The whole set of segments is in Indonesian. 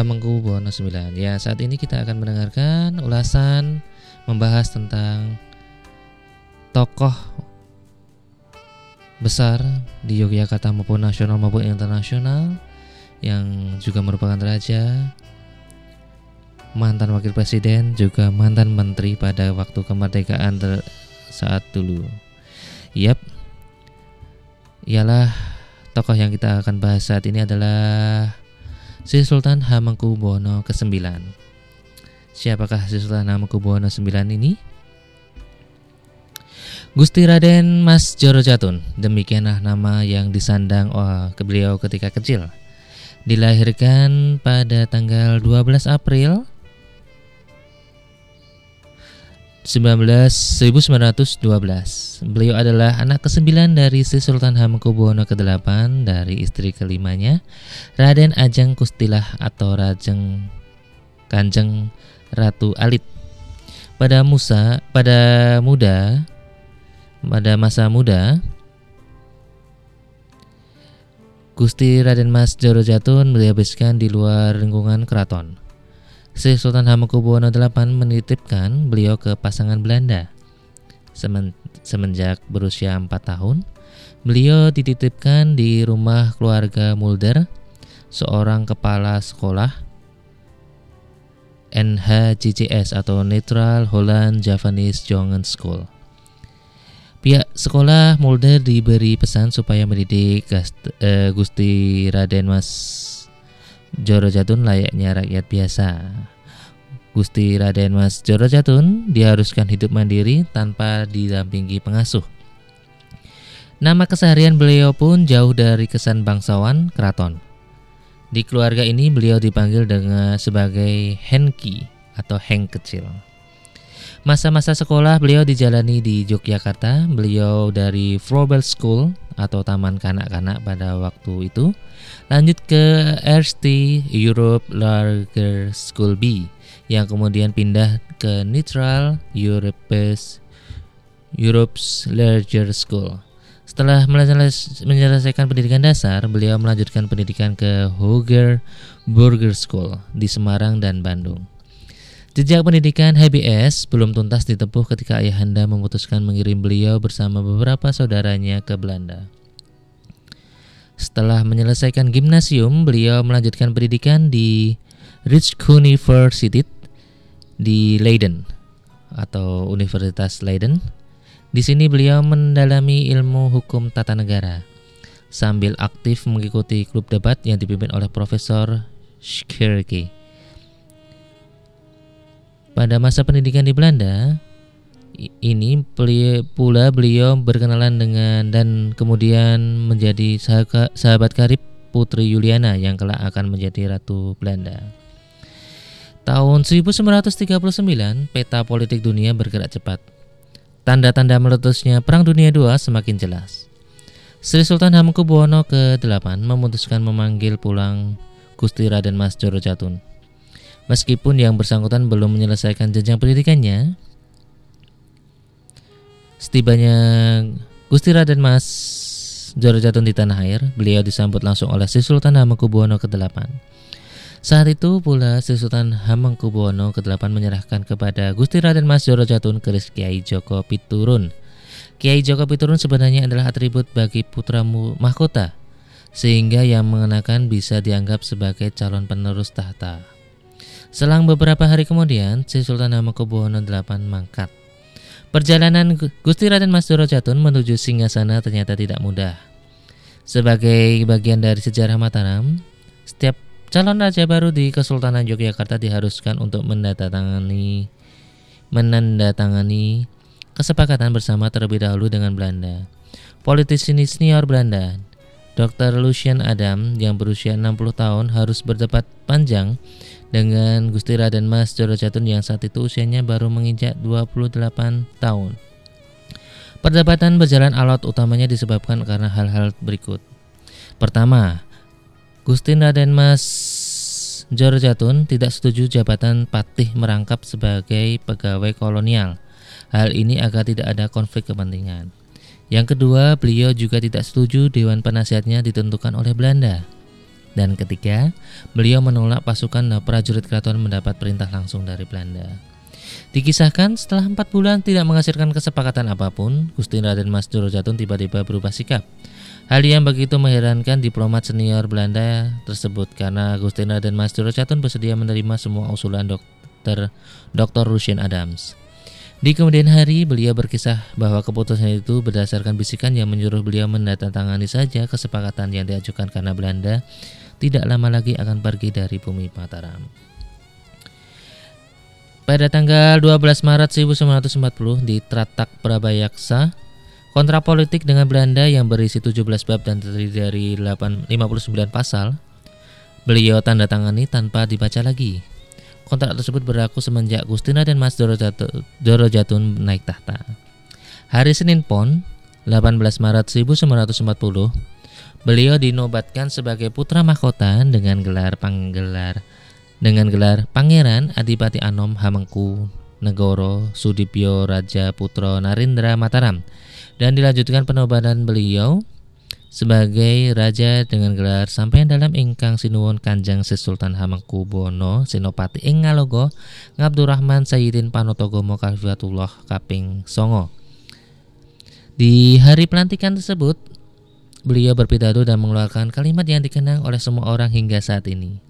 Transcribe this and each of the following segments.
Hamengkubuwono IX. Ya, saat ini kita akan mendengarkan ulasan membahas tentang tokoh besar di Yogyakarta maupun nasional maupun internasional yang juga merupakan raja, mantan wakil presiden, juga mantan menteri pada waktu kemerdekaan saat dulu. Yap, ialah tokoh yang kita akan bahas saat ini adalah Sri Sultan Hamengkubuwono ke-9. Siapakah Sri Sultan Hamengkubuwono IX ini? Gusti Raden Mas Joro Jatun, demikianlah nama yang disandang oh, ke beliau ketika kecil. Dilahirkan pada tanggal 12 April 19, 1912. Beliau adalah anak kesembilan dari Sri Sultan Hamengkubuwono ke-8 dari istri kelimanya, Raden Ajeng Kustilah atau Rajeng Kanjeng Ratu Alit. Pada Musa, pada muda, pada masa muda, Gusti Raden Mas Joro Jatun dihabiskan di luar lingkungan keraton. Sri Sultan Hamengkubuwono VIII menitipkan beliau ke pasangan Belanda. Semen, semenjak berusia 4 tahun, beliau dititipkan di rumah keluarga Mulder, seorang kepala sekolah NHJJS atau Neutral Holland Javanese Jongen School. Pihak sekolah Mulder diberi pesan supaya mendidik eh, Gusti Raden Mas Joro Jatun layaknya rakyat biasa. Gusti Raden Mas Joro Jatun diharuskan hidup mandiri tanpa didampingi pengasuh. Nama keseharian beliau pun jauh dari kesan bangsawan keraton. Di keluarga ini beliau dipanggil dengan sebagai Henki atau Heng kecil. Masa-masa sekolah beliau dijalani di Yogyakarta. Beliau dari Frobel School atau Taman Kanak-kanak pada waktu itu Lanjut ke RST Europe Larger School B yang kemudian pindah ke Neutral Europe's Europe's Larger School. Setelah menyelesaikan pendidikan dasar, beliau melanjutkan pendidikan ke Hoger Burger School di Semarang dan Bandung. Jejak pendidikan HBS belum tuntas ditempuh ketika ayahanda memutuskan mengirim beliau bersama beberapa saudaranya ke Belanda. Setelah menyelesaikan gimnasium, beliau melanjutkan pendidikan di Rich University di Leiden atau Universitas Leiden. Di sini beliau mendalami ilmu hukum tata negara sambil aktif mengikuti klub debat yang dipimpin oleh Profesor Schkerke. Pada masa pendidikan di Belanda, ini pula beliau berkenalan dengan dan kemudian menjadi sahabat karib Putri Juliana yang kelak akan menjadi Ratu Belanda. Tahun 1939, peta politik dunia bergerak cepat. Tanda-tanda meletusnya Perang Dunia II semakin jelas. Sri Sultan Hamengkubuwono ke-8 memutuskan memanggil pulang Gusti Raden Mas Joro Jatun. Meskipun yang bersangkutan belum menyelesaikan jenjang pendidikannya, Setibanya Gusti Raden Mas Joro Jatun di tanah air, beliau disambut langsung oleh Sri Sultan Hamengkubuwono ke-8. Saat itu pula Sri Sultan Hamengkubuwono ke-8 menyerahkan kepada Gusti Raden Mas Joro Jatun keris Kiai Joko Piturun. Kiai Joko Piturun sebenarnya adalah atribut bagi putra mahkota, sehingga yang mengenakan bisa dianggap sebagai calon penerus tahta. Selang beberapa hari kemudian, Sri Sultan Hamengkubuwono VIII mangkat. Perjalanan Gusti Raden Mas Doro Jatun menuju Singgasana ternyata tidak mudah. Sebagai bagian dari sejarah Mataram, setiap calon raja baru di Kesultanan Yogyakarta diharuskan untuk menandatangani menandatangani kesepakatan bersama terlebih dahulu dengan Belanda. Politisi senior Belanda, Dr. Lucian Adam yang berusia 60 tahun harus berdebat panjang dengan Gusti Raden Mas Joro Jatun yang saat itu usianya baru menginjak 28 tahun. Perdebatan berjalan alot utamanya disebabkan karena hal-hal berikut. Pertama, Gusti Raden Mas Joro Jatun tidak setuju jabatan patih merangkap sebagai pegawai kolonial. Hal ini agar tidak ada konflik kepentingan. Yang kedua, beliau juga tidak setuju dewan penasihatnya ditentukan oleh Belanda. Dan ketiga, beliau menolak pasukan prajurit keraton mendapat perintah langsung dari Belanda. Dikisahkan setelah empat bulan tidak menghasilkan kesepakatan apa pun, Gusti Raden Mas Dorojatun tiba-tiba berubah sikap. Hal yang begitu mengherankan diplomat senior Belanda tersebut karena Gusti Raden Mas Dorojatun bersedia menerima semua usulan dokter Dr. Rusian Adams. Di kemudian hari, beliau berkisah bahwa keputusan itu berdasarkan bisikan yang menyuruh beliau mendatangani saja kesepakatan yang diajukan karena Belanda tidak lama lagi akan pergi dari bumi Mataram. Pada tanggal 12 Maret 1940 di Tratak Prabayaksa, kontrak politik dengan Belanda yang berisi 17 bab dan terdiri dari 8, 59 pasal, beliau tanda tangani tanpa dibaca lagi. Kontrak tersebut berlaku semenjak Gustina dan Mas Dorojatun naik tahta. Hari Senin Pon, 18 Maret 1940, Beliau dinobatkan sebagai putra mahkota dengan gelar panggelar dengan gelar Pangeran Adipati Anom Hamengku Negoro Sudipyo Raja Putro Narindra Mataram dan dilanjutkan penobatan beliau sebagai raja dengan gelar sampai dalam ingkang sinuwun Kanjeng Sultan Hamengku Bono Senopati ing Ngalogo Ngabdurrahman Sayyidin Panotogomo Kalfiatullah Kaping Songo. Di hari pelantikan tersebut, Beliau berpidato dan mengeluarkan kalimat yang dikenang oleh semua orang hingga saat ini.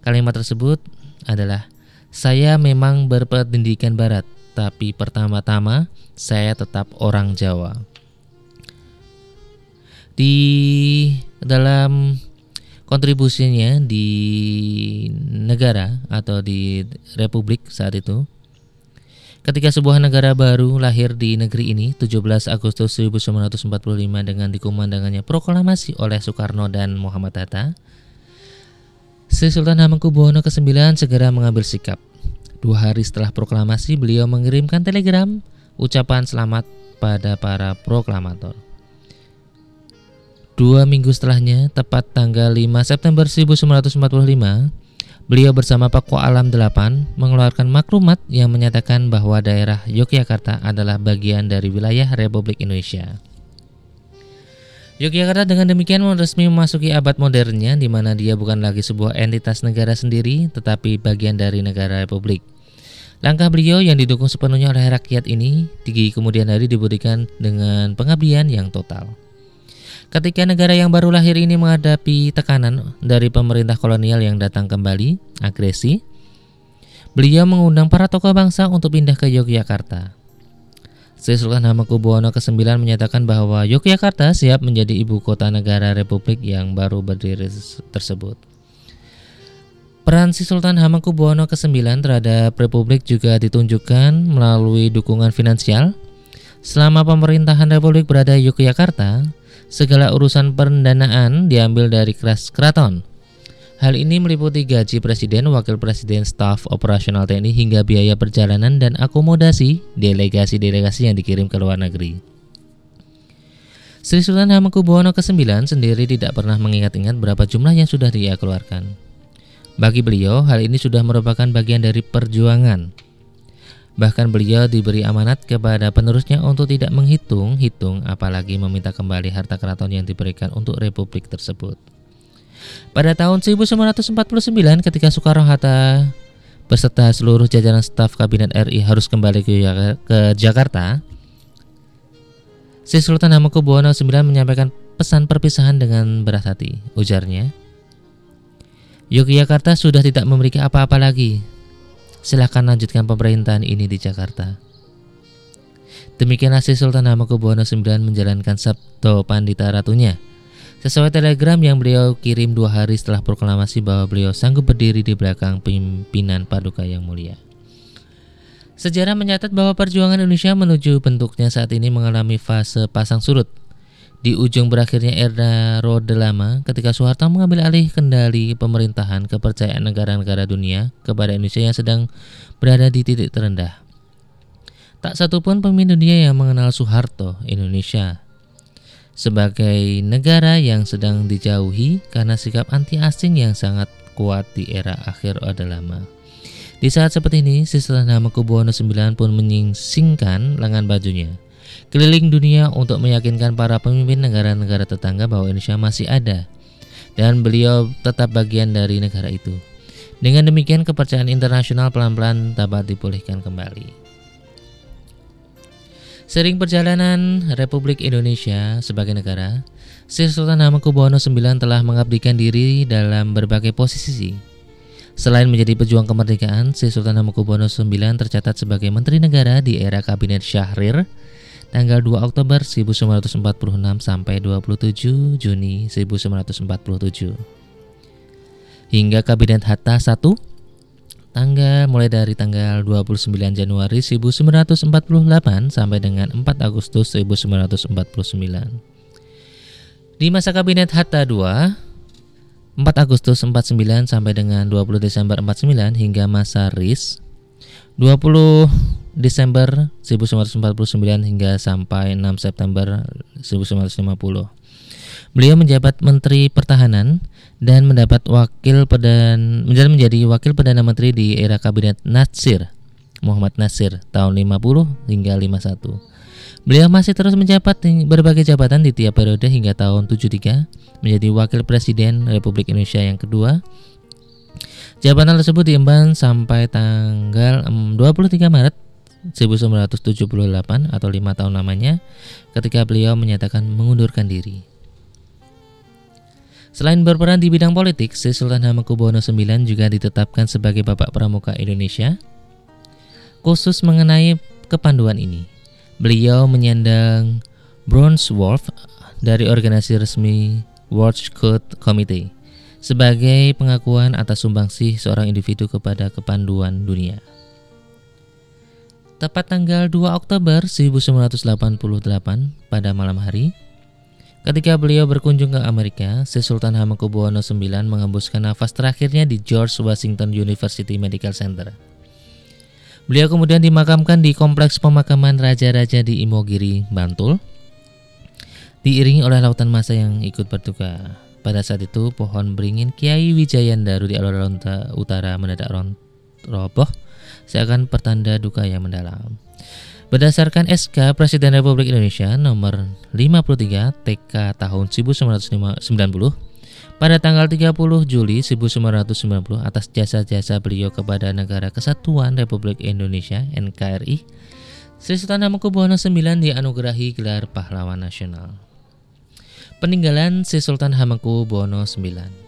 Kalimat tersebut adalah saya memang berpendidikan barat, tapi pertama-tama saya tetap orang Jawa. Di dalam kontribusinya di negara atau di republik saat itu Ketika sebuah negara baru lahir di negeri ini 17 Agustus 1945 dengan dikumandangkannya proklamasi oleh Soekarno dan Muhammad Hatta, Sri Sultan Hamengkubuwono ke-9 segera mengambil sikap. Dua hari setelah proklamasi, beliau mengirimkan telegram ucapan selamat pada para proklamator. Dua minggu setelahnya, tepat tanggal 5 September 1945, Beliau bersama Paku Alam 8 mengeluarkan maklumat yang menyatakan bahwa daerah Yogyakarta adalah bagian dari wilayah Republik Indonesia. Yogyakarta dengan demikian resmi memasuki abad modernnya di mana dia bukan lagi sebuah entitas negara sendiri tetapi bagian dari negara republik. Langkah beliau yang didukung sepenuhnya oleh rakyat ini tinggi kemudian hari diberikan dengan pengabdian yang total. Ketika negara yang baru lahir ini menghadapi tekanan dari pemerintah kolonial yang datang kembali, agresi, beliau mengundang para tokoh bangsa untuk pindah ke Yogyakarta. Sri Sultan Hamengkubuwono ke-9 menyatakan bahwa Yogyakarta siap menjadi ibu kota negara republik yang baru berdiri tersebut. Peran Sri Sultan Hamengkubuwono ke-9 terhadap republik juga ditunjukkan melalui dukungan finansial. Selama pemerintahan republik berada di Yogyakarta, segala urusan pendanaan diambil dari keraton. Hal ini meliputi gaji presiden, wakil presiden, staf operasional TNI hingga biaya perjalanan dan akomodasi delegasi-delegasi yang dikirim ke luar negeri. Sri Sultan Hamengkubuwono ke-9 sendiri tidak pernah mengingat-ingat berapa jumlah yang sudah dia keluarkan. Bagi beliau, hal ini sudah merupakan bagian dari perjuangan Bahkan beliau diberi amanat kepada penerusnya untuk tidak menghitung-hitung apalagi meminta kembali harta keraton yang diberikan untuk republik tersebut. Pada tahun 1949 ketika Soekarno-Hatta beserta seluruh jajaran staf kabinet RI harus kembali ke, Jakarta, Sri Sultan Hamengkubuwono IX menyampaikan pesan perpisahan dengan berat hati. Ujarnya, Yogyakarta sudah tidak memiliki apa-apa lagi Silahkan lanjutkan pemerintahan ini di Jakarta. Demikianlah si Sultan Hamengkubuwono IX menjalankan Sabto Pandita Ratunya. Sesuai telegram yang beliau kirim dua hari setelah proklamasi bahwa beliau sanggup berdiri di belakang pimpinan Paduka yang mulia. Sejarah mencatat bahwa perjuangan Indonesia menuju bentuknya saat ini mengalami fase pasang surut. Di ujung berakhirnya era Rode Lama, ketika Soeharto mengambil alih kendali pemerintahan kepercayaan negara-negara dunia kepada Indonesia yang sedang berada di titik terendah. Tak satupun pemimpin dunia yang mengenal Soeharto, Indonesia, sebagai negara yang sedang dijauhi karena sikap anti asing yang sangat kuat di era akhir Orde Lama. Di saat seperti ini, Sri Hamengkubuwono IX pun menyingsingkan lengan bajunya keliling dunia untuk meyakinkan para pemimpin negara-negara tetangga bahwa Indonesia masih ada. dan beliau tetap bagian dari negara itu. Dengan demikian kepercayaan internasional pelan-pelan dapat dipulihkan kembali. Sering perjalanan Republik Indonesia sebagai negara, Sri Sultan Hamengkubuwono IX telah mengabdikan diri dalam berbagai posisi. Selain menjadi pejuang kemerdekaan, Sri Sultan Hamengkubuwono IX tercatat sebagai Menteri Negara di era Kabinet Syahrir tanggal 2 Oktober 1946 sampai 27 Juni 1947. Hingga Kabinet Hatta I tanggal mulai dari tanggal 29 Januari 1948 sampai dengan 4 Agustus 1949. Di masa kabinet Hatta II, 4 Agustus 49 sampai dengan 20 Desember 49 hingga masa RIS 20 Desember 1949 hingga sampai 6 September 1950. Beliau menjabat Menteri Pertahanan dan mendapat wakil pedan menjadi menjadi wakil perdana menteri di era kabinet Nasir Muhammad Nasir tahun 50 hingga 51. Beliau masih terus menjabat berbagai jabatan di tiap periode hingga tahun 73 menjadi wakil presiden Republik Indonesia yang kedua. Jabatan tersebut diemban sampai tanggal 23 Maret 1978 atau lima tahun lamanya ketika beliau menyatakan mengundurkan diri. Selain berperan di bidang politik, Sri Sultan Hamengkubuwono IX juga ditetapkan sebagai Bapak Pramuka Indonesia. Khusus mengenai kepanduan ini, beliau menyandang Bronze Wolf dari organisasi resmi World Code Committee sebagai pengakuan atas sumbangsih seorang individu kepada kepanduan dunia. Tepat tanggal 2 Oktober 1988 pada malam hari, Ketika beliau berkunjung ke Amerika, Sri Sultan Hamengkubuwono IX mengembuskan nafas terakhirnya di George Washington University Medical Center. Beliau kemudian dimakamkan di kompleks pemakaman raja-raja di Imogiri, Bantul, diiringi oleh lautan masa yang ikut berduka. Pada saat itu, pohon beringin Kiai Wijayandaru di alun-alun utara mendadak roboh, seakan pertanda duka yang mendalam. Berdasarkan SK Presiden Republik Indonesia nomor 53 TK tahun 1990 pada tanggal 30 Juli 1990 atas jasa-jasa beliau kepada Negara Kesatuan Republik Indonesia NKRI, Sri Sultan Hamengkubuwono IX dianugerahi gelar Pahlawan Nasional. Peninggalan Sri Sultan Hamengkubuwono IX.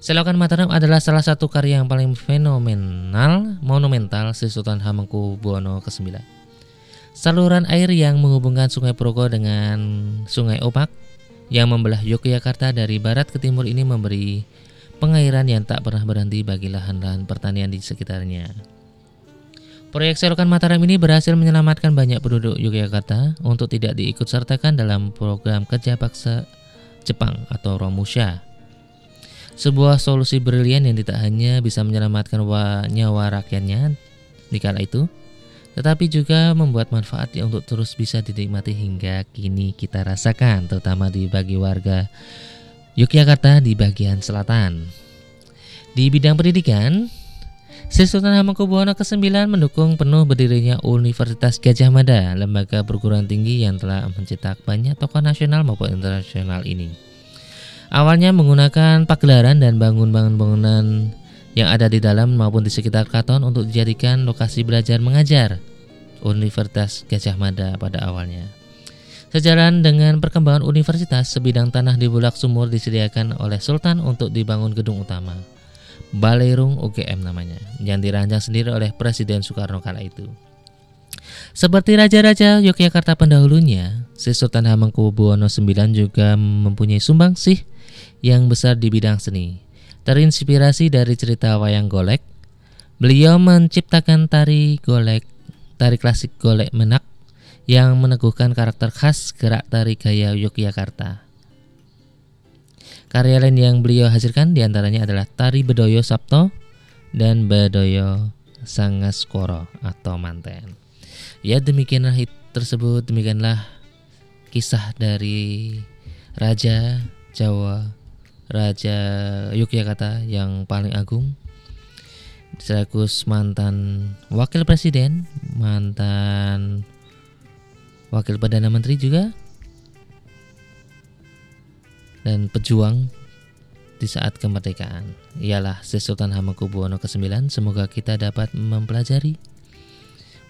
Selokan Mataram adalah salah satu karya yang paling fenomenal, monumental Sri Sultan Hamengkubuwono ke-9. Saluran air yang menghubungkan Sungai Proko dengan Sungai Opak yang membelah Yogyakarta dari barat ke timur ini memberi pengairan yang tak pernah berhenti bagi lahan-lahan pertanian di sekitarnya. Proyek selokan Mataram ini berhasil menyelamatkan banyak penduduk Yogyakarta untuk tidak diikut sertakan dalam program kerja paksa Jepang atau Romusha. Sebuah solusi brilian yang tidak hanya bisa menyelamatkan nyawa rakyatnya di kala itu, tetapi juga membuat manfaat yang untuk terus bisa dinikmati hingga kini kita rasakan, terutama di bagi warga Yogyakarta di bagian selatan. Di bidang pendidikan, Sri Sultan Hamengkubuwono ke-9 mendukung penuh berdirinya Universitas Gajah Mada, lembaga perguruan tinggi yang telah mencetak banyak tokoh nasional maupun internasional ini. Awalnya menggunakan pagelaran dan bangun-bangunan yang ada di dalam maupun di sekitar Katon untuk dijadikan lokasi belajar mengajar Universitas Gajah Mada pada awalnya. Sejalan dengan perkembangan universitas, sebidang tanah di Bulak Sumur disediakan oleh Sultan untuk dibangun gedung utama. Balerung UGM namanya, yang dirancang sendiri oleh Presiden Soekarno kala itu. Seperti raja-raja Yogyakarta pendahulunya, Sri Sultan Hamengkubuwono IX juga mempunyai sumbangsih yang besar di bidang seni. Terinspirasi dari cerita wayang golek, beliau menciptakan tari golek, tari klasik golek menak yang meneguhkan karakter khas gerak tari gaya Yogyakarta. Karya lain yang beliau hasilkan di antaranya adalah tari Bedoyo Sabto dan Bedoyo Sangaskoro atau Manten. Ya demikianlah tersebut demikianlah kisah dari Raja Jawa Raja Yogyakarta yang paling agung sekaligus mantan wakil presiden, mantan wakil perdana menteri juga dan pejuang di saat kemerdekaan. Ialah Sultan Hamengkubuwono ke-9. Semoga kita dapat mempelajari,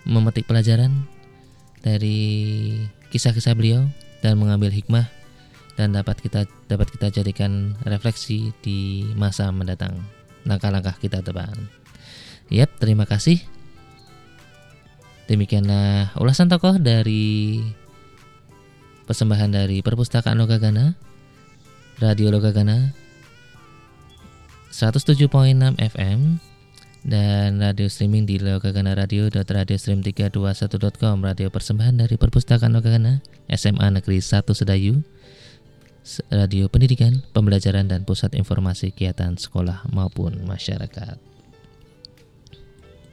memetik pelajaran dari kisah-kisah beliau dan mengambil hikmah dan dapat kita dapat kita jadikan refleksi di masa mendatang. Langkah-langkah kita depan. Yap, terima kasih. Demikianlah ulasan tokoh dari persembahan dari Perpustakaan Logagana, Radio Logagana 107.6 FM dan radio streaming di Logagana Radio radiostream321.com radio persembahan dari Perpustakaan Logagana SMA Negeri 1 Sedayu radio pendidikan, pembelajaran dan pusat informasi kegiatan sekolah maupun masyarakat.